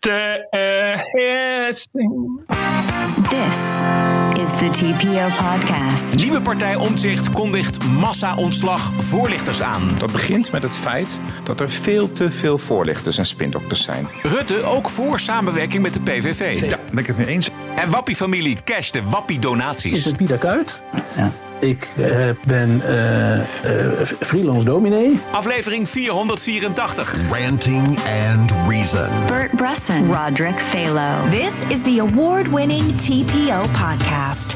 Testing. This is the TPO podcast. Nieuwe partij Omtzigt kondigt massa-ontslag voorlichters aan. Dat begint met het feit dat er veel te veel voorlichters en spindokters zijn. Rutte ook voor samenwerking met de PVV. Ja, ben ik het mee eens. En Wappie-familie cash de Wappie-donaties. Is het Pieter Kuit? Ik eh, ben eh, eh, freelance dominee. Aflevering 484. Ranting and Reason. Bert Bresson, Roderick Phalo. This is the award winning TPO podcast.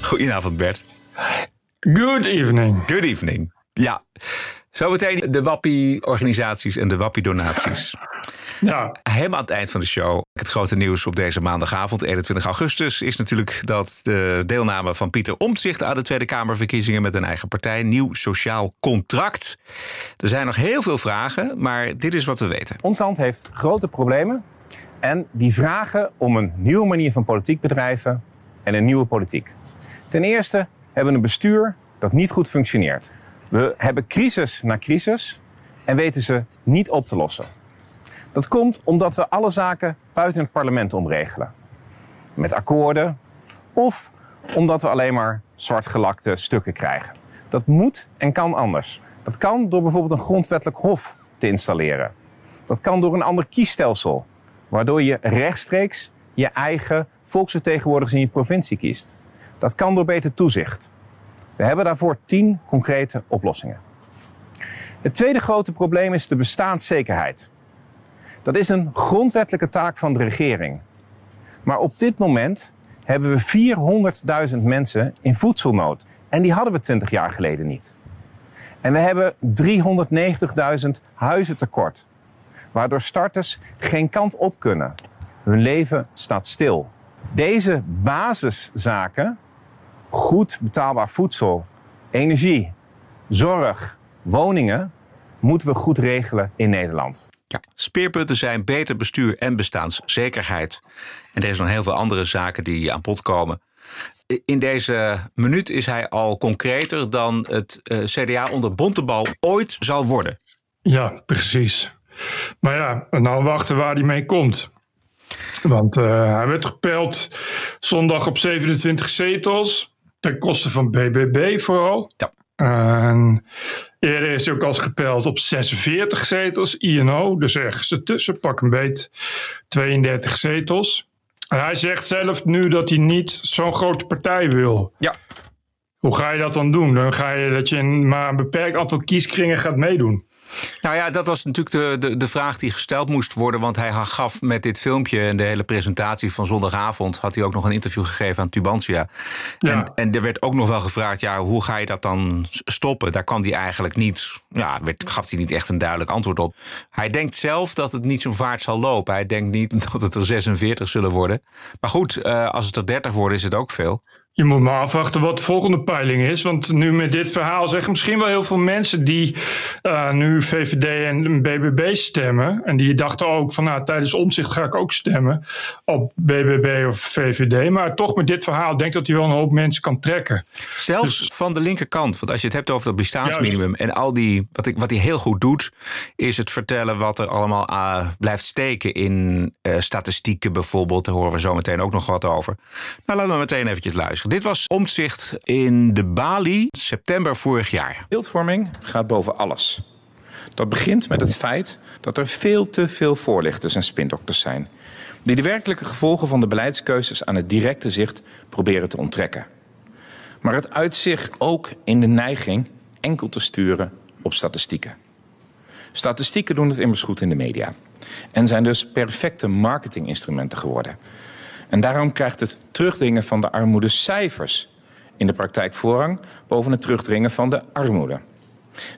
Goedenavond Bert. Good evening. Good evening. Ja, zometeen de Wappie-organisaties en de Wappie-donaties. Ja, Helemaal aan het eind van de show. Het grote nieuws op deze maandagavond, 21 augustus, is natuurlijk dat de deelname van Pieter Omtzigt aan de Tweede Kamerverkiezingen met een eigen partij, nieuw sociaal contract. Er zijn nog heel veel vragen, maar dit is wat we weten. Ons land heeft grote problemen en die vragen om een nieuwe manier van politiek bedrijven en een nieuwe politiek. Ten eerste hebben we een bestuur dat niet goed functioneert. We hebben crisis na crisis en weten ze niet op te lossen. Dat komt omdat we alle zaken buiten het parlement omregelen. Met akkoorden of omdat we alleen maar zwartgelakte stukken krijgen. Dat moet en kan anders. Dat kan door bijvoorbeeld een grondwettelijk hof te installeren. Dat kan door een ander kiesstelsel, waardoor je rechtstreeks je eigen volksvertegenwoordigers in je provincie kiest. Dat kan door beter toezicht. We hebben daarvoor tien concrete oplossingen. Het tweede grote probleem is de bestaanszekerheid. Dat is een grondwettelijke taak van de regering. Maar op dit moment hebben we 400.000 mensen in voedselnood. En die hadden we 20 jaar geleden niet. En we hebben 390.000 huizen tekort. Waardoor starters geen kant op kunnen. Hun leven staat stil. Deze basiszaken, goed betaalbaar voedsel, energie, zorg, woningen, moeten we goed regelen in Nederland. Ja, speerpunten zijn beter bestuur en bestaanszekerheid. En er is nog heel veel andere zaken die aan bod komen. In deze minuut is hij al concreter dan het eh, CDA onder Bontebal ooit zal worden. ja, precies. Maar ja, nou wachten waar hij mee komt. Want eh, hij werd gepeld zondag op 27 zetels. Ten koste van BBB vooral. Ja. En eerder is hij ook al eens gepeld op 46 zetels, INO. Dus ergens ertussen, pak een beet, 32 zetels. En hij zegt zelf nu dat hij niet zo'n grote partij wil. Ja. Hoe ga je dat dan doen? Dan ga je dat je in maar een beperkt aantal kieskringen gaat meedoen. Nou ja, dat was natuurlijk de, de, de vraag die gesteld moest worden. Want hij gaf met dit filmpje en de hele presentatie van zondagavond... had hij ook nog een interview gegeven aan Tubantia. Ja. En, en er werd ook nog wel gevraagd, ja, hoe ga je dat dan stoppen? Daar kan hij eigenlijk niet, ja, werd, gaf hij niet echt een duidelijk antwoord op. Hij denkt zelf dat het niet zo'n vaart zal lopen. Hij denkt niet dat het er 46 zullen worden. Maar goed, eh, als het er 30 worden, is het ook veel. Je moet maar afwachten wat de volgende peiling is. Want nu met dit verhaal zeggen misschien wel heel veel mensen die eh, nu VVD en BBB stemmen. En die dachten ook van nou tijdens omzicht ga ik ook stemmen op BBB of VVD. Maar toch met dit verhaal denk ik dat hij wel een hoop mensen kan trekken. Zelfs Dus- van de linkerkant. Want als je het hebt over dat bestaansminimum en al die. Wat, ik, wat hij heel goed doet, is het vertellen wat er allemaal ah, blijft steken in eh, statistieken bijvoorbeeld. Daar horen we zo meteen ook nog wat over. Nou, laten we meteen eventjes luisteren. Dit was omzicht in de Bali, september vorig jaar. Beeldvorming gaat boven alles. Dat begint met het feit dat er veel te veel voorlichters en spindokters zijn. Die de werkelijke gevolgen van de beleidskeuzes aan het directe zicht proberen te onttrekken. Maar het uit zich ook in de neiging enkel te sturen op statistieken. Statistieken doen het immers goed in de media. En zijn dus perfecte marketinginstrumenten geworden. En daarom krijgt het terugdringen van de armoedecijfers in de praktijk voorrang boven het terugdringen van de armoede.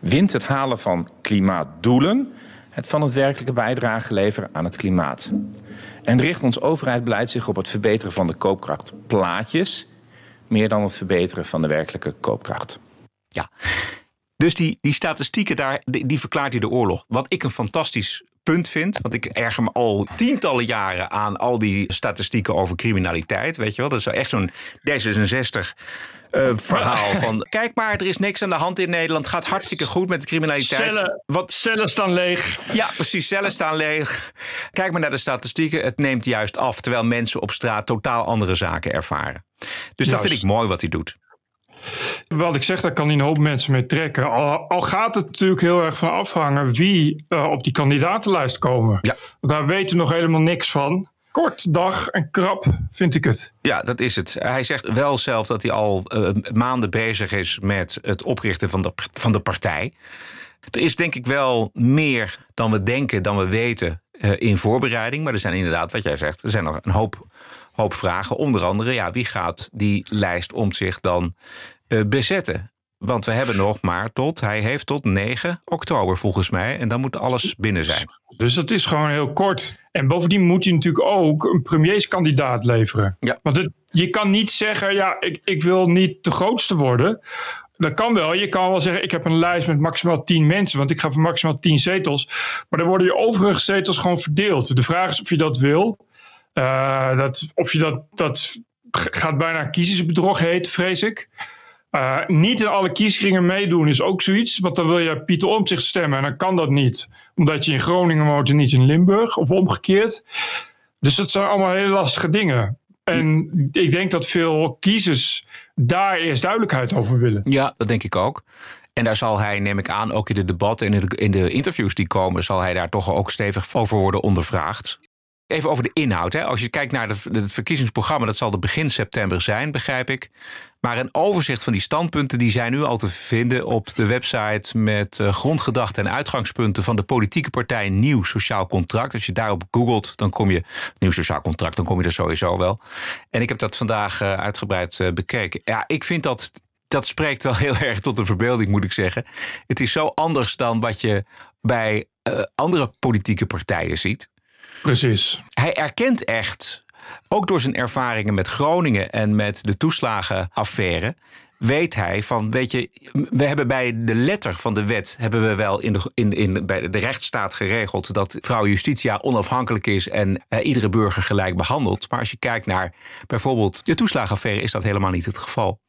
Wint het halen van klimaatdoelen het van het werkelijke bijdrage leveren aan het klimaat. En richt ons overheidsbeleid zich op het verbeteren van de koopkrachtplaatjes meer dan het verbeteren van de werkelijke koopkracht. Ja. Dus die, die statistieken daar, die, die verklaart hij de oorlog. Wat ik een fantastisch punt vind. Want ik erger me al tientallen jaren aan al die statistieken over criminaliteit. Weet je wel, dat is echt zo'n D66 eh, verhaal van... kijk maar, er is niks aan de hand in Nederland. Gaat hartstikke goed met de criminaliteit. Cellen, Wat, cellen staan leeg. ja, precies. Cellen staan leeg. Kijk maar naar de statistieken. Het neemt juist af, terwijl mensen op straat totaal andere zaken ervaren. Dus dat vind ik mooi wat hij doet. Wat ik zeg, daar kan hij een hoop mensen mee trekken. Al, al gaat het natuurlijk heel erg van afhangen wie eh, op die kandidatenlijst komen. Ja. Daar weten we nog helemaal niks van. Kort, dag en krap vind ik het. Ja, dat is het. Hij zegt wel zelf dat hij al eh, maanden bezig is met het oprichten van de, van de partij. Er is denk ik wel meer dan we denken, dan we weten eh, in voorbereiding. Maar er zijn inderdaad, wat jij zegt, er zijn nog een hoop, hoop vragen. Onder andere, ja, wie gaat die lijst om zich dan bezetten? Want we hebben nog maar tot, hij heeft tot 9 oktober volgens mij. En dan moet alles binnen zijn. Dus dat is gewoon heel kort. En bovendien moet hij natuurlijk ook een premierskandidaat leveren. Ja. Want het, je kan niet zeggen, ja, ik, ik wil niet de grootste worden. Dat kan wel. Je kan wel zeggen, ik heb een lijst met maximaal 10 mensen. Want ik ga voor maximaal 10 zetels. Maar dan worden je overige zetels gewoon verdeeld. De vraag is of je dat wil. Eh, dat, of je dat, dat gaat bijna kiezersbedrog heten, vrees ik. Uh, niet in alle kiesringen meedoen is ook zoiets. Want dan wil je Pieter Omtzigt stemmen en dan kan dat niet. Omdat je in Groningen woont en niet in Limburg of omgekeerd. Dus dat zijn allemaal hele lastige dingen. En ik denk dat veel kiezers daar eerst duidelijkheid over willen. Ja, dat denk ik ook. En daar zal hij, neem ik aan, ook in de debatten en in de interviews die komen, zal hij daar toch ook stevig over worden ondervraagd. Even over de inhoud. Hè. Als je kijkt naar het verkiezingsprogramma, dat zal de begin september zijn, begrijp ik. Maar een overzicht van die standpunten die zijn nu al te vinden op de website met uh, grondgedachten en uitgangspunten van de politieke partij Nieuw Sociaal Contract. Als je daarop googelt, dan kom je Nieuw Sociaal Contract, dan kom je er sowieso wel. En ik heb dat vandaag uh, uitgebreid uh, bekeken. Ja, ik vind dat dat spreekt wel heel erg tot de verbeelding, moet ik zeggen. Het is zo anders dan wat je bij andere politieke partijen ziet. Precies. Hij erkent echt, ook door zijn ervaringen met Groningen en met de toeslagenaffaire, weet hij van, weet je, we hebben bij de letter van de wet hebben we wel in de, in, in, bij de rechtsstaat geregeld dat vrouw Justitia onafhankelijk is en uh, iedere burger gelijk behandelt. Maar als je kijkt naar bijvoorbeeld de toeslagenaffaire, is dat helemaal niet het geval.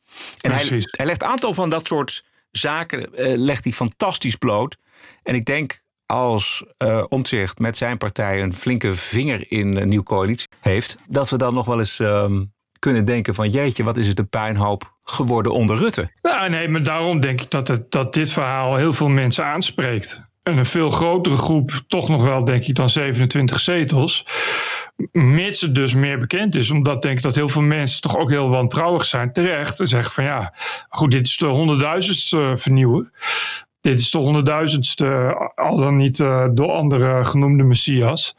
En hij, hij, legt een aantal van dat soort zaken uh, legt hij fantastisch bloot. En ik denk als uh, Omtzigt met zijn partij een flinke vinger in een nieuwe coalitie heeft, dat we dan nog wel eens um, kunnen denken van jeetje, wat is het een puinhoop geworden onder Rutte. Nou, nee, maar daarom denk ik dat, het, dat dit verhaal heel veel mensen aanspreekt. En een veel grotere groep, toch nog wel denk ik dan 27 zetels. Mits het dus meer bekend is. Omdat denk ik dat heel veel mensen toch ook heel wantrouwig zijn. Terecht. En zeggen van ja, goed, dit is de honderdduizendste vernieuwer. Dit is de honderdduizendste, al dan niet uh, door andere genoemde messias.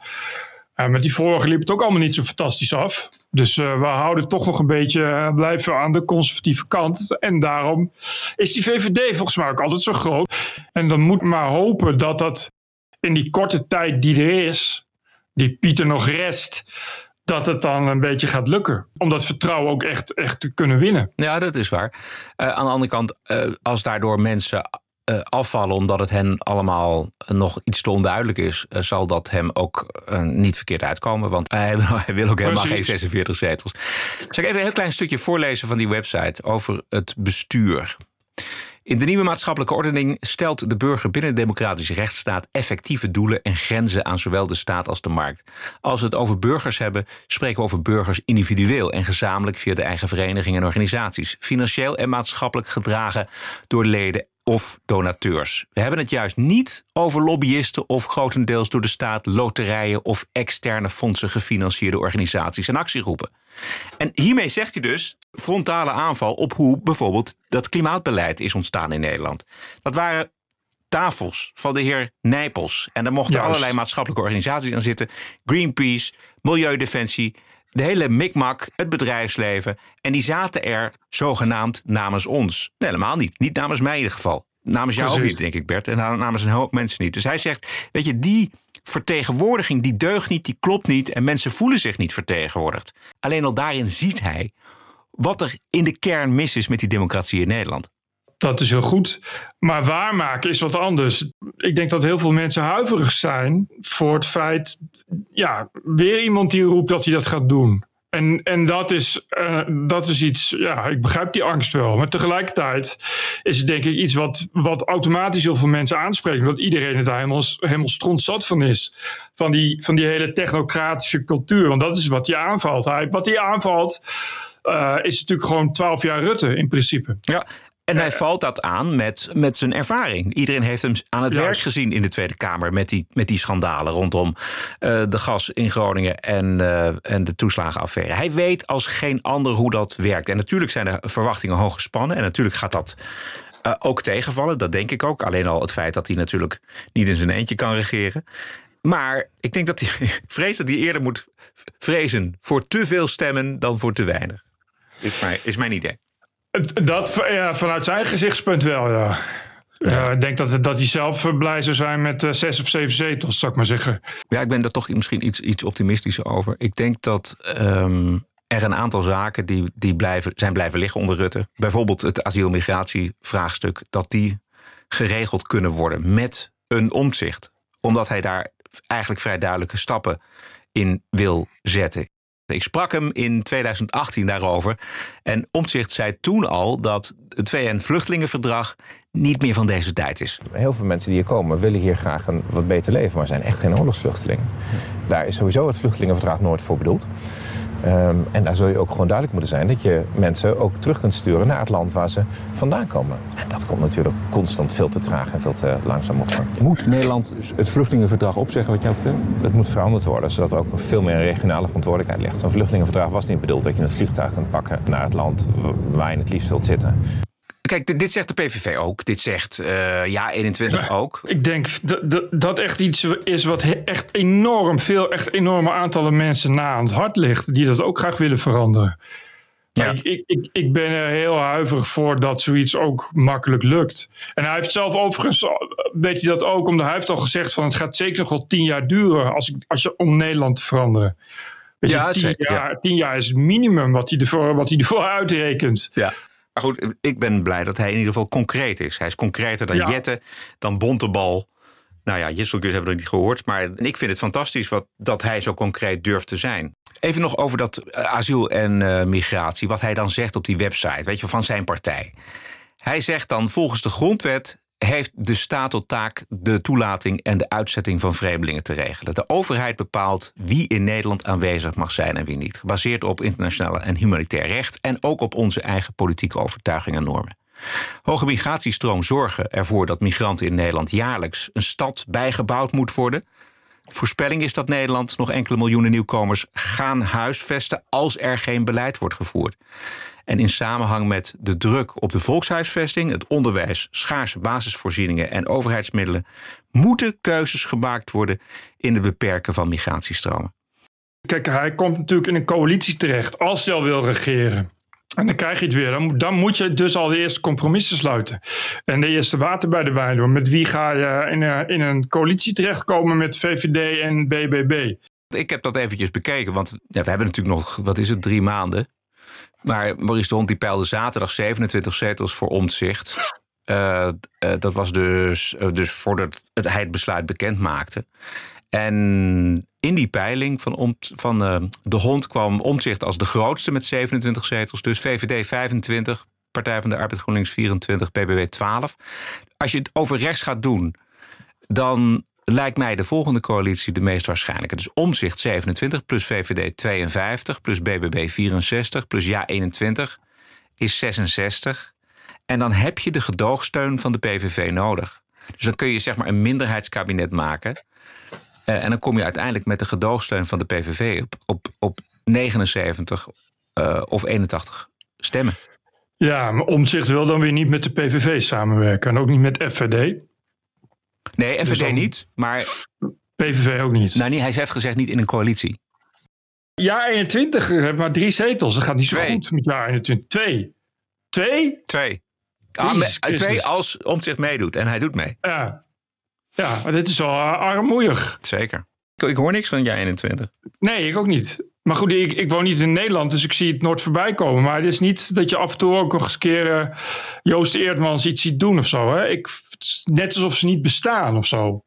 Uh, met die vorige liep het ook allemaal niet zo fantastisch af. Dus uh, we houden toch nog een beetje, blijven aan de conservatieve kant. En daarom is die VVD volgens mij ook altijd zo groot. En dan moet maar hopen dat dat in die korte tijd die er is, die Pieter nog rest, dat het dan een beetje gaat lukken. Om dat vertrouwen ook echt, echt te kunnen winnen. Ja, dat is waar. Aan de andere kant, als daardoor mensen uh, afvallen omdat het hen allemaal nog iets te onduidelijk is, uh, zal dat hem ook uh, niet verkeerd uitkomen. Want hij, hij wil ook helemaal Precies. geen 46 zetels. Zal ik even een heel klein stukje voorlezen van die website over het bestuur. In de nieuwe maatschappelijke ordening stelt de burger binnen de democratische rechtsstaat effectieve doelen en grenzen aan zowel de staat als de markt. Als we het over burgers hebben, spreken we over burgers individueel en gezamenlijk via de eigen verenigingen en organisaties. Financieel en maatschappelijk gedragen door leden of donateurs. We hebben het juist niet over lobbyisten of grotendeels door de staat loterijen of externe fondsen gefinancierde organisaties en actiegroepen. En hiermee zegt hij dus frontale aanval op hoe bijvoorbeeld dat klimaatbeleid is ontstaan in Nederland. Dat waren tafels van de heer Nijpels. En daar mochten Juist. allerlei maatschappelijke organisaties aan zitten. Greenpeace, Milieudefensie, de hele mikmak, het bedrijfsleven. En die zaten er zogenaamd namens ons. Nee, helemaal niet. Niet namens mij in ieder geval. Namens jou ook niet, denk ik, Bert. En namens een hoop mensen niet. Dus hij zegt, weet je, die vertegenwoordiging, die deugt niet, die klopt niet. En mensen voelen zich niet vertegenwoordigd. Alleen al daarin ziet hij wat er in de kern mis is met die democratie in Nederland. Dat is heel goed. Maar waarmaken is wat anders. Ik denk dat heel veel mensen huiverig zijn voor het feit, ja, weer iemand die roept dat hij dat gaat doen. En, en dat, is, uh, dat is iets, ja, ik begrijp die angst wel. Maar tegelijkertijd is het denk ik iets wat, wat automatisch heel veel mensen aanspreekt. Omdat iedereen het daar helemaal, helemaal strontzat van is. Van die, van die hele technocratische cultuur. Want dat is wat hij aanvalt. Hij, wat hij aanvalt uh, is natuurlijk gewoon twaalf jaar Rutte in principe. Ja, en hij valt dat aan met, met zijn ervaring. Iedereen heeft hem aan het werk gezien in de Tweede Kamer met die, met die schandalen rondom uh, de gas in Groningen en, uh, en de toeslagenaffaire. Hij weet als geen ander hoe dat werkt. En natuurlijk zijn de verwachtingen hoog gespannen. En natuurlijk gaat dat uh, ook tegenvallen. Dat denk ik ook. Alleen al het feit dat hij natuurlijk niet in zijn eentje kan regeren. Maar ik denk dat hij vreest dat hij eerder moet vrezen voor te veel stemmen dan voor te weinig. Is mijn, is mijn idee. Dat ja, vanuit zijn gezichtspunt wel, ja. ja. ik denk dat, dat hij zelf blij zou zijn met uh, zes of zeven zetels, zou ik maar zeggen. Ja, ik ben daar toch misschien iets, iets optimistischer over. Ik denk dat um, er een aantal zaken die, die blijven, zijn blijven liggen onder Rutte. Bijvoorbeeld het asiel-migratievraagstuk. Dat die geregeld kunnen worden met een omzicht. Omdat hij daar eigenlijk vrij duidelijke stappen in wil zetten. Ik sprak hem in 2018 daarover. En Omtzigt zei toen al dat het VN-vluchtelingenverdrag niet meer van deze tijd is. Heel veel mensen die hier komen willen hier graag een wat beter leven, maar zijn echt geen oorlogsvluchtelingen. Daar is sowieso het vluchtelingenverdrag nooit voor bedoeld. Um, en daar zul je ook gewoon duidelijk moeten zijn dat je mensen ook terug kunt sturen naar het land waar ze vandaan komen. En dat komt natuurlijk constant veel te traag en veel te langzaam op gang. Moet Nederland het vluchtelingenverdrag opzeggen wat jou betreft? Het moet veranderd worden, zodat er ook veel meer regionale verantwoordelijkheid ligt. Zo'n vluchtelingenverdrag was niet bedoeld dat je een vliegtuig kunt pakken naar het land waar je het liefst wilt zitten. Kijk, dit zegt de PVV ook. Dit zegt uh, ja 21 ook. Ik denk dat dat echt iets is wat echt enorm veel, echt enorme aantallen mensen na aan het hart ligt. Die dat ook graag willen veranderen. Ja. Ik, ik, ik, ik, ben er heel huiverig voor dat zoiets ook makkelijk lukt. En hij heeft zelf overigens, weet hij dat ook, omdat hij heeft al gezegd van het gaat zeker nog wel tien jaar duren als, ik, als je, om Nederland te veranderen. Weet ja, je, tien, jaar, ja. tien jaar is het minimum wat hij ervoor, wat hij ervoor uitrekent. Ja. Maar goed, ik ben blij dat hij in ieder geval concreet is. Hij is concreter dan ja. Jette, dan Bontebal. Nou ja, Jisselkus hebben we nog niet gehoord. Maar ik vind het fantastisch wat, dat hij zo concreet durft te zijn. Even nog over dat uh, asiel en uh, migratie. Wat hij dan zegt op die website, weet je, van zijn partij. Hij zegt dan volgens de grondwet heeft de staat tot taak de toelating en de uitzetting van vreemdelingen te regelen. De overheid bepaalt wie in Nederland aanwezig mag zijn en wie niet. Gebaseerd op internationaal en humanitair recht en ook op onze eigen politieke overtuigingen en normen. Hoge migratiestroom zorgen ervoor dat migranten in Nederland jaarlijks een stad bijgebouwd moet worden. Voorspelling is dat Nederland nog enkele miljoenen nieuwkomers gaan huisvesten als er geen beleid wordt gevoerd. En in samenhang met de druk op de volkshuisvesting, het onderwijs, schaarse basisvoorzieningen en overheidsmiddelen, moeten keuzes gemaakt worden in het beperken van migratiestromen. Kijk, hij komt natuurlijk in een coalitie terecht als hij al wil regeren. En dan krijg je het weer. Dan, dan, moet je dus al de eerste compromissen sluiten. En de eerste water bij de wijn doen. Met wie ga je in een, in een coalitie terechtkomen met VVD en BBB? Ik heb dat eventjes bekeken, want ja, we hebben natuurlijk nog, wat is het, drie maanden. Maar Maurice de Hond die peilde zaterdag 27 zetels voor omzicht. Uh, uh, dat was dus, uh, dus voordat het, hij het besluit bekend maakte. En in die peiling van, om, van de Hond kwam omzicht als de grootste met 27 zetels. Dus VVD 25, Partij van de Arbeid GroenLinks 24, PBW 12. Als je het over rechts gaat doen, dan lijkt mij de volgende coalitie de meest waarschijnlijke. Dus Omzicht 27 plus VVD 52 plus BBB 64 plus Ja 21 is 66. En dan heb je de gedoogsteun van de PVV nodig. Dus dan kun je zeg maar een minderheidskabinet maken. Uh, en dan kom je uiteindelijk met de gedoogsteun van de PVV op, op, op 79 uh, of 81 stemmen. Ja, maar Omzicht wil dan weer niet met de PVV samenwerken en ook niet met FVD. Nee, FVD dus niet, maar... PVV ook niet. Nou, niet, hij heeft gezegd niet in een coalitie. Ja, 21 heeft maar drie zetels. Dat gaat niet zo twee. goed met jaar 21. Twee. Twee? Twee. Ah, twee als Omtzigt meedoet. En hij doet mee. Ja. Ja, maar dit is wel armoeig. Zeker. Ik, ik hoor niks van jij 21. Nee, ik ook niet. Maar goed, ik, ik woon niet in Nederland, dus ik zie het nooit voorbij komen. Maar het is niet dat je af en toe ook nog eens een keer eh, Joost Eerdmans iets ziet doen of zo. Hè? Ik, net alsof ze niet bestaan of zo.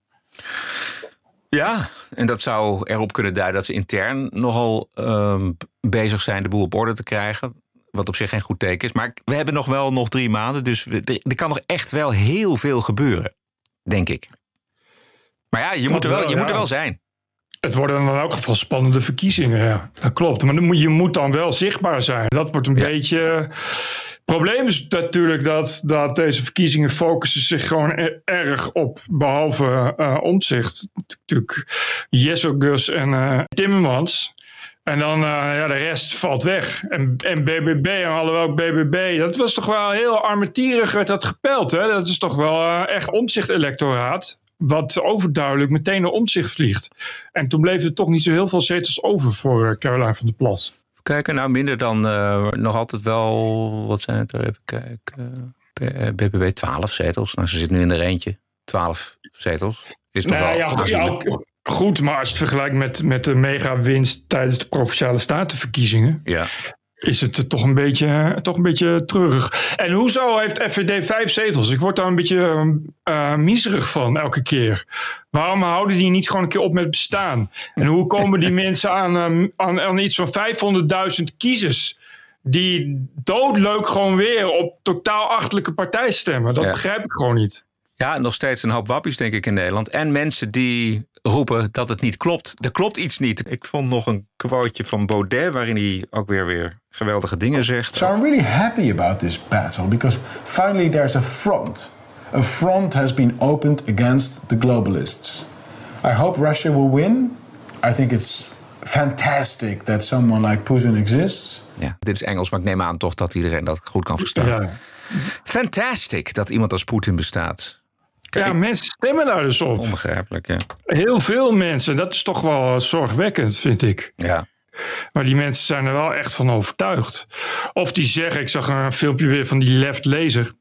Ja, en dat zou erop kunnen duiden dat ze intern nogal ehm, bezig zijn de boel op orde te krijgen. Wat op zich geen goed teken is. Maar we hebben nog wel nog drie maanden. Dus we- er, kan nog echt wel heel veel gebeuren. Denk ik. Maar ja, je, moet er, wel, wel, je moet er wel zijn. Het worden dan in elk geval spannende verkiezingen, ja. Dat klopt. Maar dan moet, je moet dan wel zichtbaar zijn. Dat wordt een beetje... Het probleem is natuurlijk dat, dat deze verkiezingen focussen zich gewoon e- erg op, behalve eh omzicht, natuurlijk Jesselgus en eh, Timmermans. En dan, eh, ja, de rest valt weg. En, en BBB, en alhoewel BBB, dat was toch wel heel armetierig werd dat gepeld. Hè? Dat is toch wel echt omzicht-electoraat. Wat overduidelijk meteen naar omzicht vliegt. En toen bleef er toch niet zo heel veel zetels over voor eh, Caroline van der Plas. Kijken, nou minder dan eh, nog altijd wel. Wat zijn het er? Even kijken. Eh, BBB 12 zetels. Nou, ze zit nu in de eentje. 12 zetels. Is toch Nou wel ja, goed, maar als je het vergelijkt met, met de mega-winst tijdens de provinciale statenverkiezingen, Ja. Is het toch een, beetje, toch een beetje treurig. En hoezo heeft FVD vijf zetels? Ik word daar een beetje uh, miserig van elke keer. Waarom houden die niet gewoon een keer op met bestaan? En hoe komen die mensen aan, um, aan, aan iets van 500.000 kiezers? Die doodleuk gewoon weer op totaal achtelijke partij stemmen. Dat Ja. begrijp ik gewoon niet. Ja, nog steeds een hoop wappies, denk ik, in Nederland. En mensen die roepen dat het niet klopt. Er klopt iets niet. Ik vond nog een quoteje van Baudet... waarin hij ook weer, weer geweldige dingen zegt. So I'm really happy about this battle because finally there's a front. A front has been opened against the globalists. I hope Russia will win. I think it's fantastic that someone like Putin exists. Ja, dit is Engels, maar ik neem aan toch dat iedereen dat goed kan verstaan. Ja. Fantastic dat iemand als Poetin bestaat. Ja, mensen stemmen daar dus op. Onbegrijpelijk, ja. Heel veel mensen. Dat is toch wel zorgwekkend, vind ik. Ja. Maar die mensen zijn er wel echt van overtuigd. Of die zeggen, ik zag een filmpje weer van die left lezer.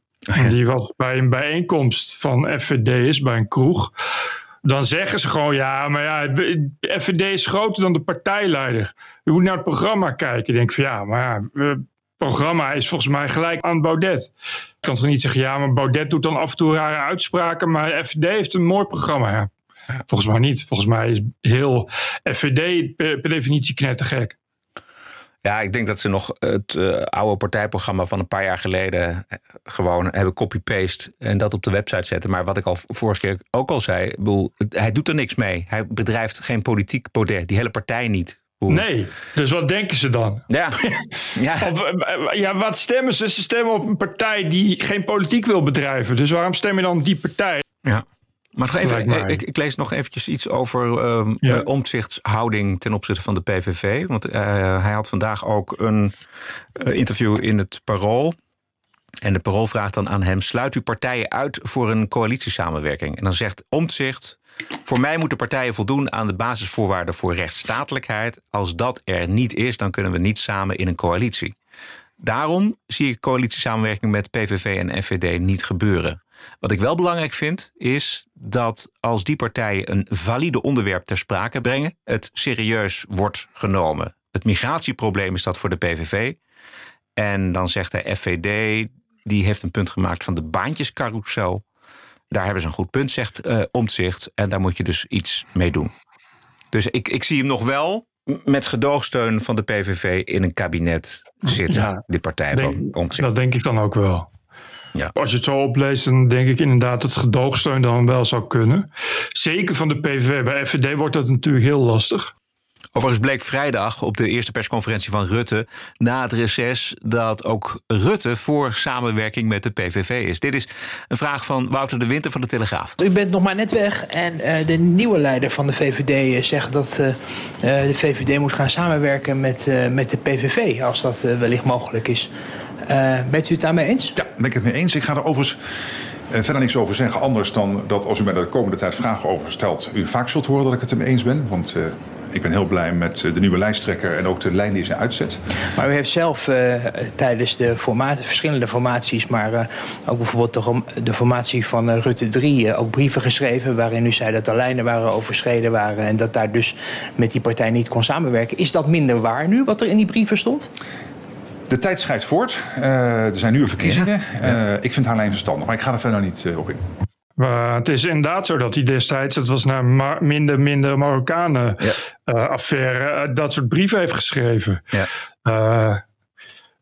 Die was bij een bijeenkomst van FVD'ers bij een kroeg. Dan zeggen ze gewoon, ja, maar ja, FVD is groter dan de partijleider. Je moet naar het programma kijken. Ik denk van, ja, maar ja, programma is volgens mij gelijk aan Baudet. Ik kan toch niet zeggen, ja, maar Baudet doet dan af en toe rare uitspraken. Maar FVD heeft een mooi programma. Volgens mij niet. Volgens mij is heel FVD per, per definitie knettergek. Ja, ik denk dat ze nog het eh, oude partijprogramma van een paar jaar geleden eh, gewoon hebben copy-paste en dat op de website zetten. Maar wat ik al vorige keer ook al zei, bedoel, hij doet er niks mee. Hij bedrijft geen politiek Baudet, die hele partij niet. Nee, dus wat denken ze dan? Ja. ja. Of, eh, ja, wat stemmen ze? Ze stemmen op een partij die geen politiek wil bedrijven. Dus waarom stem je dan die partij? Ja. Maar nog even, ik, ik lees nog eventjes iets over ehm Ja. eh, omtzichtshouding ten opzichte van de PVV. Want eh, hij had vandaag ook een interview in het Parool. En de Parool vraagt dan aan hem: sluit uw partijen uit voor een coalitiesamenwerking? En dan zegt Omtzigt. Voor mij moeten partijen voldoen aan de basisvoorwaarden voor rechtsstatelijkheid. Als dat er niet is, dan kunnen we niet samen in een coalitie. Daarom zie ik coalitiesamenwerking met PVV en FVD niet gebeuren. Wat ik wel belangrijk vind, is dat als die partijen een valide onderwerp ter sprake brengen, het serieus wordt genomen. Het migratieprobleem is dat voor de PVV. En dan zegt de FVD, die heeft een punt gemaakt van de baantjescarousel. Daar hebben ze een goed punt, zegt Omtzigt. En daar moet je dus iets mee doen. Dus ik, ik zie hem nog wel met gedoogsteun van de PVV in een kabinet zitten. Ja, die partij Denk- van Omtzigt. dat denk ik dan ook wel. Ja. Als je het zo opleest, dan denk ik inderdaad dat gedoogsteun dan wel zou kunnen. Zeker van de PVV. Bij FVD wordt dat natuurlijk heel lastig. Overigens bleek vrijdag op de eerste persconferentie van Rutte na het reces dat ook Rutte voor samenwerking met de PVV is. Dit is een vraag van Wouter de Winter van de Telegraaf. U bent nog maar net weg en eh, de nieuwe leider van de VVD eh, zegt dat eh, de VVD moet gaan samenwerken met, eh, met de PVV, als dat wellicht mogelijk is. Eh, bent u het daarmee eens? Ja, ben ik het mee eens. Ik ga er overigens verder niks over zeggen. Anders dan dat als u mij er de komende tijd vragen over stelt, u vaak zult horen dat ik het ermee eens ben. Want eh, Ik ben heel blij met eh, de nieuwe lijsttrekker en ook de lijn die ze uitzet. Maar u heeft zelf uh, tijdens de formatie, verschillende formaties, maar uh, ook bijvoorbeeld de, de formatie van uh, Rutte 3, ook brieven geschreven waarin u zei dat de lijnen waren overschreden waren en dat daar dus met die partij niet kon samenwerken. Is dat minder waar nu, wat er in die brieven stond? De tijd schrijdt voort. er zijn nieuwe verkiezingen. Ja. ik vind haar lijn verstandig, maar ik ga er verder niet op in. Maar het is inderdaad zo dat hij destijds, het was naar Mar minder, minder Marokkanen ja. uh, affaire, uh, dat soort brieven heeft geschreven. Ja. Uh,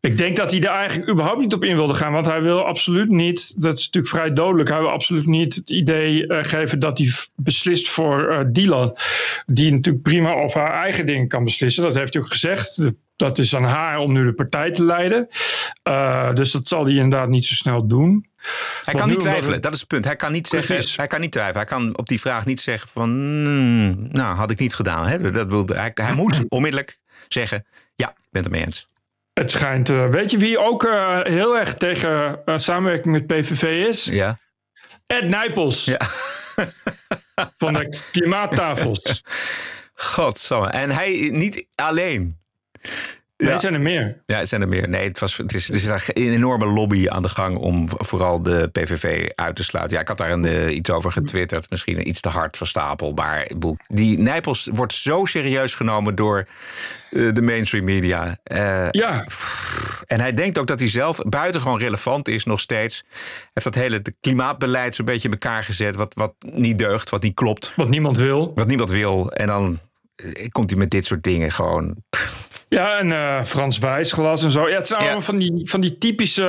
ik denk dat hij er eigenlijk überhaupt niet op in wilde gaan. Want hij wil absoluut niet, dat is natuurlijk vrij dodelijk, hij wil absoluut niet het idee geven dat hij beslist voor Dylan. Die natuurlijk prima over haar eigen dingen kan beslissen. Dat heeft hij ook gezegd. De, dat is aan haar om nu de partij te leiden. dus dat zal hij inderdaad niet zo snel doen. Hij kan niet twijfelen, dat is het punt. Hij kan niet zeggen, hij kan niet twijfelen. Hij kan op die vraag niet zeggen van, mm, nou, had ik niet gedaan. Hè? Dat wilde, hij, hij moet onmiddellijk zeggen, ja, ik ben het ermee eens. Het schijnt, uh, weet je wie ook uh, heel erg tegen uh, samenwerking met PVV is? Ja. Ed Nijpels. Ja. van de klimaattafels. Godsamme. En hij niet alleen. Nee, ja. zijn er meer. Ja, het zijn er meer. Nee, het, was, het, is, er is een enorme lobby aan de gang om vooral de PVV uit te sluiten. Ja, ik had daar een, uh, iets over getwitterd. Misschien een iets te hard verstapelbaar boek. Die Nijpels wordt zo serieus genomen door uh, de mainstream media. Uh, ja. En hij denkt ook dat hij zelf buitengewoon relevant is nog steeds. Hij heeft dat hele klimaatbeleid zo'n beetje in elkaar gezet. Wat, wat niet deugt, wat niet klopt. Wat niemand wil. Wat niemand wil. En dan komt hij met dit soort dingen gewoon... Ja, en uh, Frans Wijsglas en zo. Ja, het zijn allemaal van die, van die typische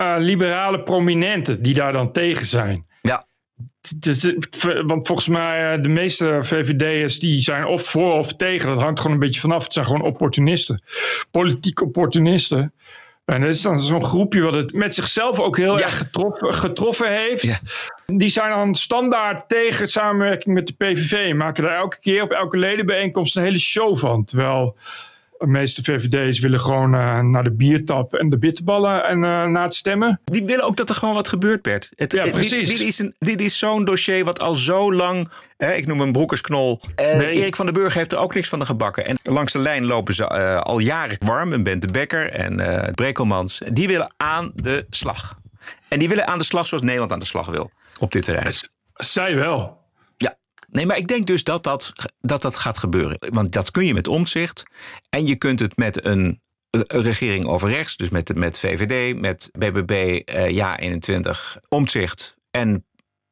uh, liberale prominenten die daar dan tegen zijn. Ja. Want volgens mij, de meeste VVD'ers die zijn of voor of tegen. Dat hangt gewoon een beetje vanaf. Het zijn gewoon opportunisten. Politiek opportunisten. En dat is dan zo'n groepje wat het met zichzelf ook heel ja. erg getroffen, getroffen heeft. Ja. Die zijn dan standaard tegen samenwerking met de PVV. Maken daar elke keer op elke ledenbijeenkomst een hele show van. Terwijl de meeste VVD's willen gewoon uh, naar de biertap en de bitterballen en uh, naar het stemmen. Die willen ook dat er gewoon wat gebeurt, Bert. Het, ja, precies. Dit, dit is, een, dit is zo'n dossier wat al zo lang, eh, ik noem hem broekersknol. Nee. Erik van den Burg heeft er ook niks van de gebakken. En langs de lijn lopen ze al jaren warm. En Bente Becker en Brekelmans. Die willen aan de slag. En die willen aan de slag zoals Nederland aan de slag wil op dit terrein. Zij wel. Nee, maar ik denk dus dat dat, dat dat gaat gebeuren. Want dat kun je met omzicht. En je kunt het met een, regering over rechts. Dus met, met VVD, met BBB, eh, Ja 21, omzicht. En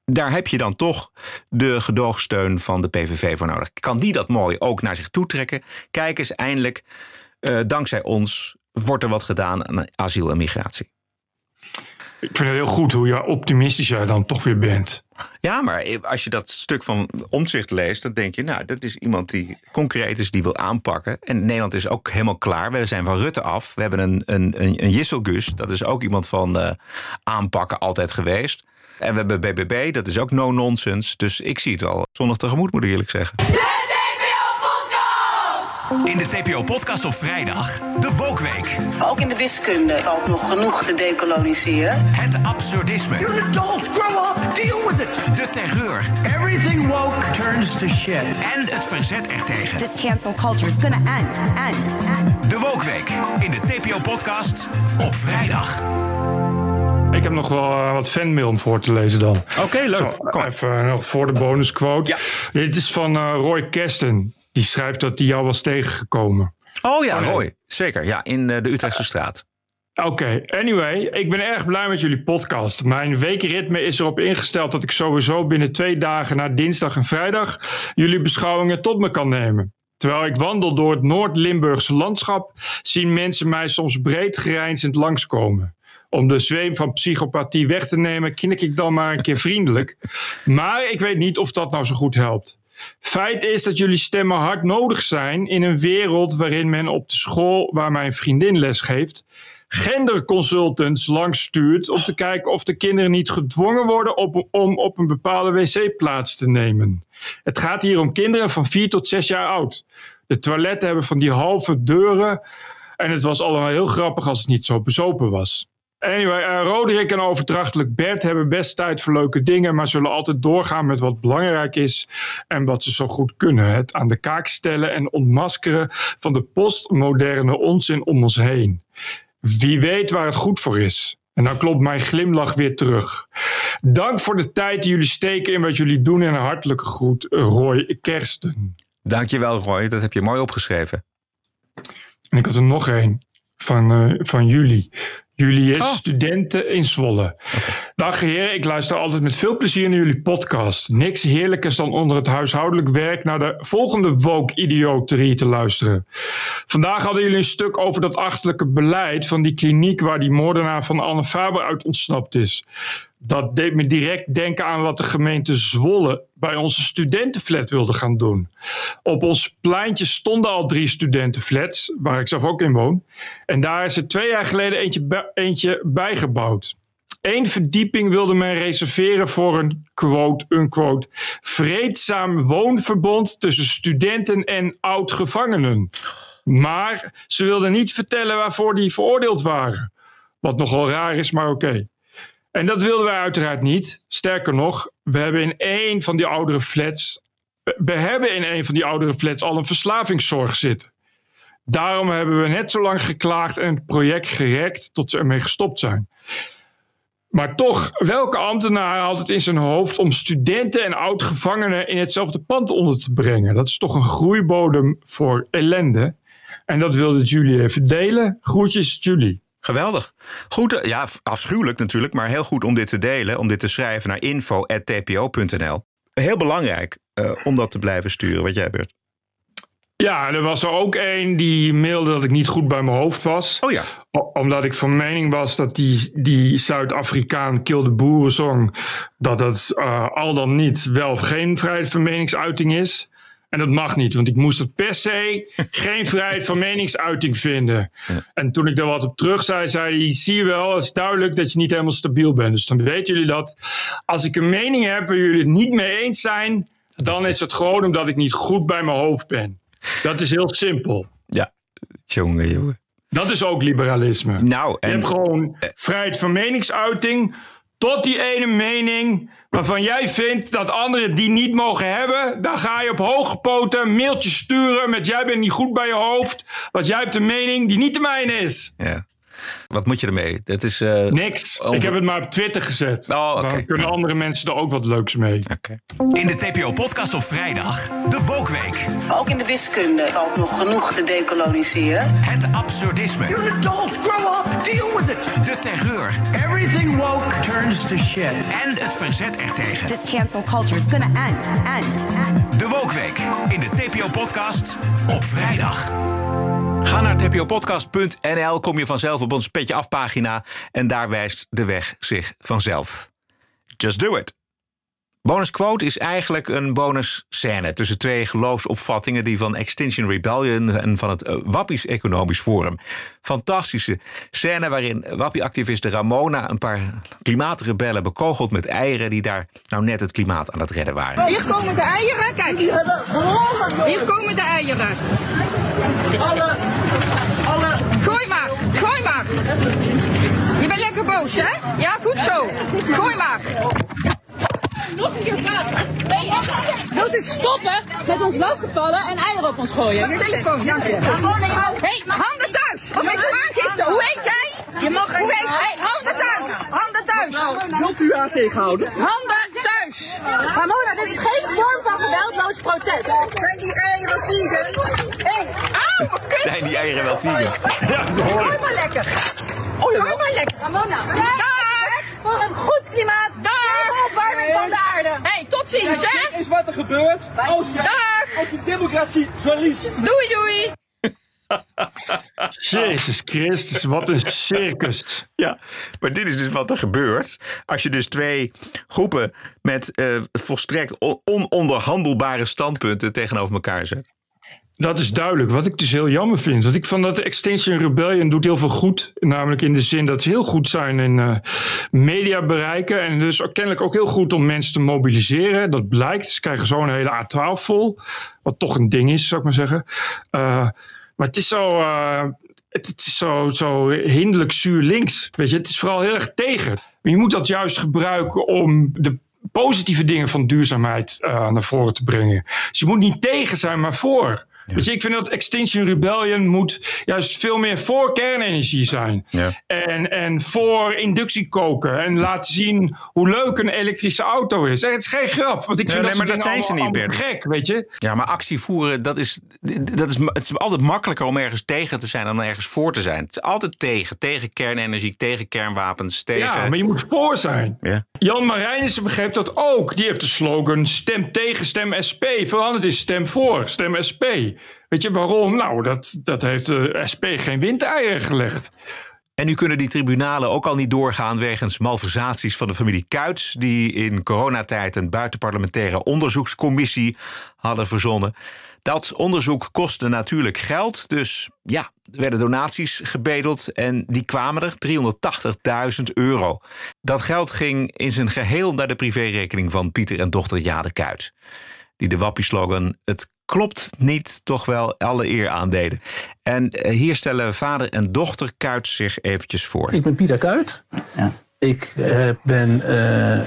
daar heb je dan toch de gedoogsteun van de PVV voor nodig. Kan die dat mooi ook naar zich toe trekken? Kijk eens, eindelijk, uh, dankzij ons, wordt er wat gedaan aan asiel en migratie. Ik vind het heel goed hoe je optimistisch jij dan toch weer bent. Ja, maar als je dat stuk van omzicht leest, dan denk je, nou, dat is iemand die concreet is, die wil aanpakken. En Nederland is ook helemaal klaar. We zijn van Rutte af. We hebben een, een, een, een Jisselgus, dat is ook iemand van uh, aanpakken altijd geweest. En we hebben BBB, dat is ook no-nonsense. Dus ik zie het wel zondag tegemoet, moet ik eerlijk zeggen. In de TPO-podcast op vrijdag, de Wokweek. Ook in de wiskunde valt nog genoeg te decoloniseren. Het absurdisme. You're an adult, grow up, deal with it. De terreur. Everything woke turns to shit. En het verzet ertegen. This cancel culture is gonna end, end, end. De Wokweek in de TPO-podcast op vrijdag. Ik heb nog wel uh, wat fanmail om voor te lezen dan. Oké, okay, leuk. Zo, Kom. Even uh, nog voor de bonusquote. Ja. Dit is van uh, Roy Kesten. Die schrijft dat hij jou was tegengekomen. Oh ja, Roy. Zeker. Ja, in de Utrechtse straat. Oké, okay. anyway, ik ben erg blij met jullie podcast. Mijn weekritme is erop ingesteld dat ik sowieso binnen twee dagen na dinsdag en vrijdag jullie beschouwingen tot me kan nemen. Terwijl ik wandel door het Noord-Limburgse landschap, zien mensen mij soms breed grijnzend langskomen. Om de zweem van psychopathie weg te nemen, knik ik dan maar een keer vriendelijk. Maar ik weet niet of dat nou zo goed helpt. Feit is dat jullie stemmen hard nodig zijn in een wereld waarin men op de school waar mijn vriendin les geeft, genderconsultants langs stuurt om te kijken of de kinderen niet gedwongen worden op, om op een bepaalde wc-plaats te nemen. Het gaat hier om kinderen van 4 tot 6 jaar oud. De toiletten hebben van die halve deuren en het was allemaal heel grappig als het niet zo bezopen was. Anyway, uh, Roderick en overdrachtelijk Bert hebben best tijd voor leuke dingen, maar zullen altijd doorgaan met wat belangrijk is en wat ze zo goed kunnen. Het aan de kaak stellen en ontmaskeren van de postmoderne onzin om ons heen. Wie weet waar het goed voor is. En dan klopt mijn glimlach weer terug. Dank voor de tijd die jullie steken in wat jullie doen en een hartelijke groet, Roy Kersten. Dankjewel Roy, dat heb je mooi opgeschreven. En ik had er nog één van, uh, van jullie. Jullie is oh. studenten in Zwolle. Dag heren, ik luister altijd met veel plezier naar jullie podcast. Niks heerlijkers dan onder het huishoudelijk werk naar de volgende woke-idioterie te luisteren. Vandaag hadden jullie een stuk over dat achterlijke beleid van die kliniek waar die moordenaar van Anne Faber uit ontsnapt is dat deed me direct denken aan wat de gemeente Zwolle bij onze studentenflat wilde gaan doen. Op ons pleintje stonden al drie studentenflats, waar ik zelf ook in woon. En daar is er twee jaar geleden eentje, eentje bijgebouwd. Eén verdieping wilde men reserveren voor een quote-unquote vreedzaam woonverbond tussen studenten en oud-gevangenen. Maar ze wilden niet vertellen waarvoor die veroordeeld waren. Wat nogal raar is, maar oké. En dat wilden wij uiteraard niet. Sterker nog, we hebben in één van die oudere flats. We hebben in een van die oudere flats al een verslavingszorg zitten. Daarom hebben we net zo lang geklaagd en het project gerekt tot ze ermee gestopt zijn. Maar toch, welke ambtenaar had het in zijn hoofd om studenten en oud-gevangenen in hetzelfde pand onder te brengen? Dat is toch een groeibodem voor ellende. En dat wilde Julie even delen. Groetjes, Julie. Geweldig. Goed, eh, ja, afschuwelijk natuurlijk, maar heel goed om dit te delen, om dit te schrijven naar info.tpo.nl. Heel belangrijk uh, om dat te blijven sturen, wat jij beurt. Ja, er was er ook één die mailde dat ik niet goed bij mijn hoofd was. Oh ja. Omdat ik van mening was dat die, die Zuid-Afrikaan Kilde Boerenzong... dat dat uh, al dan niet wel of geen vrijheid van meningsuiting is. En dat mag niet, want ik moest het per se geen vrijheid van meningsuiting vinden. En toen ik daar wat op terug zei, zei hij: Zie je wel, het is duidelijk dat je niet helemaal stabiel bent. Dus dan weten jullie dat. Als ik een mening heb waar jullie het niet mee eens zijn, dan is het gewoon omdat ik niet goed bij mijn hoofd ben. Dat is heel simpel. Ja, jongen, jongen. Dat is ook liberalisme. Nou, en... Je hebt gewoon vrijheid van meningsuiting tot die ene mening waarvan jij vindt dat anderen die niet mogen hebben, dan ga je op hoge poten mailtjes sturen met jij bent niet goed bij je hoofd, want jij hebt een mening die niet de mijne is. Ja. Wat moet je ermee? Dat is, uh, Niks. Ik heb het maar op Twitter gezet. Oh, okay. Dan kunnen andere mensen er ook wat leuks mee. Okay. In de TPO-podcast op vrijdag, de Wokweek. Ook in de wiskunde valt nog genoeg te decoloniseren. Het absurdisme. You're an adult, grow up, deal with it. De terreur. Everything woke turns to shit. En het verzet ertegen. This cancel culture is gonna end, end, end. De Wokweek in de TPO-podcast op vrijdag. Ga naar tpopodcast.nl, kom je vanzelf op ons petje afpagina en daar wijst de weg zich vanzelf. Just do it. Bonus quote is eigenlijk een bonus scène tussen twee geloofsopvattingen die van Extinction Rebellion en van het uh, Wappies Economisch Forum. Fantastische scène waarin Wappie-activiste Ramona een paar klimaatrebellen bekogelt met eieren die daar nou net het klimaat aan het redden waren. Hier komen de eieren, kijk. Hier komen de eieren. Alle, alle. Gooi maar, gooi maar. Je bent lekker boos, hè? Ja, goed zo. Gooi maar. Nog een keer plaatsen. Wilt u stoppen met ons lastigvallen en eieren op ons gooien? Je telefoon, dank je. Hé, handen thuis! Of ik aangifte, hoe heet jij? Je mag hoe heet Hé, handen thuis! Handen thuis! Wilt u haar tegenhouden? Handen thuis! Ramona, dit is geen vorm van geweldloos protest. Zijn die eieren vegan? Hé, auw, wat kut! Zijn die eieren wel vegan? Ja, Gooi maar lekker! Oh, maar lekker! Ramona, Dag! Voor een goed klimaat! Dag! opwarming van de aarde! Hé, hey, tot ziens, hè! Dit is wat er gebeurt als je, Dag! als je democratie verliest. Doei, doei! Jezus Christus, wat een circus. Ja, maar dit is dus wat er gebeurt. Als je dus twee groepen met uh, volstrekt ononderhandelbare standpunten tegenover elkaar zet. Dat is duidelijk. Wat ik dus heel jammer vind. Want ik vond dat Extinction Rebellion doet heel veel goed. Namelijk in de zin dat ze heel goed zijn in uh, media bereiken. En dus ook, kennelijk ook heel goed om mensen te mobiliseren. Dat blijkt. Ze krijgen zo'n hele A12 vol. Wat toch een ding is, zou ik maar zeggen. Uh, maar het is zo. Uh, het, is zo, zo hinderlijk zuur links. Weet je, het is vooral heel erg tegen. Je moet dat juist gebruiken om de positieve dingen van duurzaamheid uh, naar voren te brengen. Dus je moet niet tegen zijn, maar voor. Ja. Weet je, ik vind dat Extinction Rebellion moet juist veel meer voor kernenergie zijn. Ja. En, en voor inductie koken. En laten zien hoe leuk een elektrische auto is. Het is geen grap, want ik vind nee, dat, maar dat zijn ze niet, Bert. gek, weet je. Ja, maar actie voeren, dat is, dat is, het is altijd makkelijker om ergens tegen te zijn dan ergens voor te zijn. Het is altijd tegen. Tegen kernenergie, tegen kernwapens, tegen... Ja, maar je moet voor zijn. Ja. Jan Marijnissen begreep dat ook. Die heeft de slogan stem tegen, stem SP. Veranderd is stem voor, stem SP. Weet je waarom? Nou, dat, dat heeft de SP geen windeieren gelegd. En nu kunnen die tribunalen ook al niet doorgaan wegens malversaties van de familie Kuits, die in coronatijd een buitenparlementaire onderzoekscommissie hadden verzonnen. Dat onderzoek kostte natuurlijk geld, dus ja, er werden donaties gebedeld en die kwamen er 380.000 euro. Dat geld ging in zijn geheel naar de privérekening van Pieter en dochter Jade Kuits, die de wappie-slogan het klopt niet toch wel alle eer aandeden. En hier stellen vader en dochter Kuits zich eventjes voor. Ik ben Pieter Kuit. Ja. Ik uh, ben uh, uh,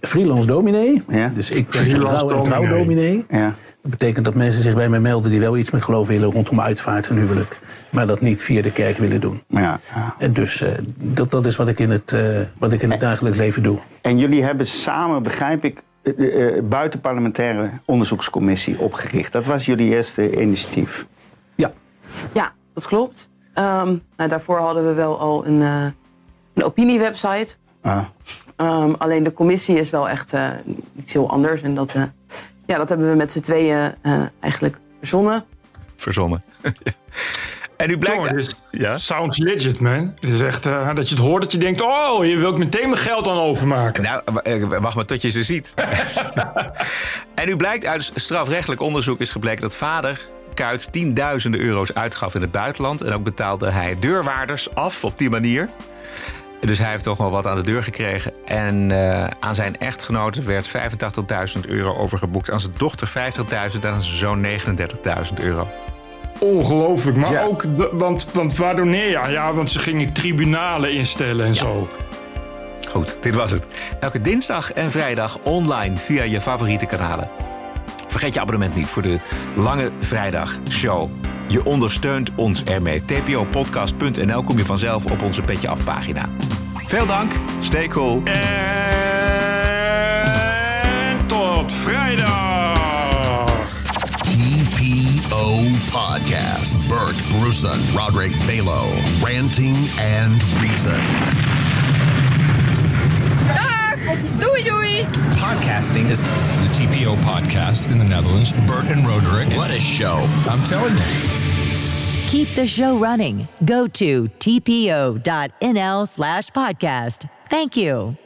freelance dominee. Ja. Dus ik ben trouw- en trouwdominee. Ja. Dat betekent dat mensen zich bij mij melden die wel iets met geloof willen rondom uitvaart en huwelijk. Maar dat niet via de kerk willen doen. Ja. En dus dat, dat is wat ik in het, wat ik in het dagelijks leven doe. En jullie hebben samen, begrijp ik, de buitenparlementaire onderzoekscommissie opgericht. Dat was jullie eerste initiatief. Ja. Ja, dat klopt. Um, nou, daarvoor hadden we wel al een, uh, een opiniewebsite. Ah. Um, alleen de commissie is wel echt uh, iets heel anders. En dat, uh, ja, dat hebben we met z'n tweeën eigenlijk verzonnen. Verzonnen. En nu blijkt... Jongen, ja? Sounds legit, man. Het is echt uh, dat je het hoort dat je denkt... oh, je wilt meteen mijn geld aan overmaken. Nou, wacht maar tot je ze ziet. en nu blijkt uit strafrechtelijk onderzoek is gebleken dat vader... Kuit tienduizenden euro's uitgaf in het buitenland. En ook betaalde hij deurwaarders af op die manier. Dus hij heeft toch wel wat aan de deur gekregen. En uh, aan zijn echtgenote werd 85.000 euro overgeboekt. Aan zijn dochter 50.000 en aan zijn zoon 39.000 euro. Ongelooflijk. Maar ja. ook, want, want waar doneer je aan? Ja, want ze gingen tribunalen instellen en ja. zo. Goed, dit was het. Elke dinsdag en vrijdag online via je favoriete kanalen. Vergeet je abonnement niet voor de Lange Vrijdag Show. Je ondersteunt ons ermee. tpopodcast.nl kom je vanzelf op onze Petje Af pagina. Veel dank, stay cool. En tot vrijdag. TPO Podcast. Bert Bruson, Roderick Balo, Ranting and Reason. Dag! Doei doei! Podcasting is the TPO podcast in the Netherlands. Bert and Roderick. What a show. I'm telling you. Keep the show running. Go to tpo.nl slash podcast. Thank you.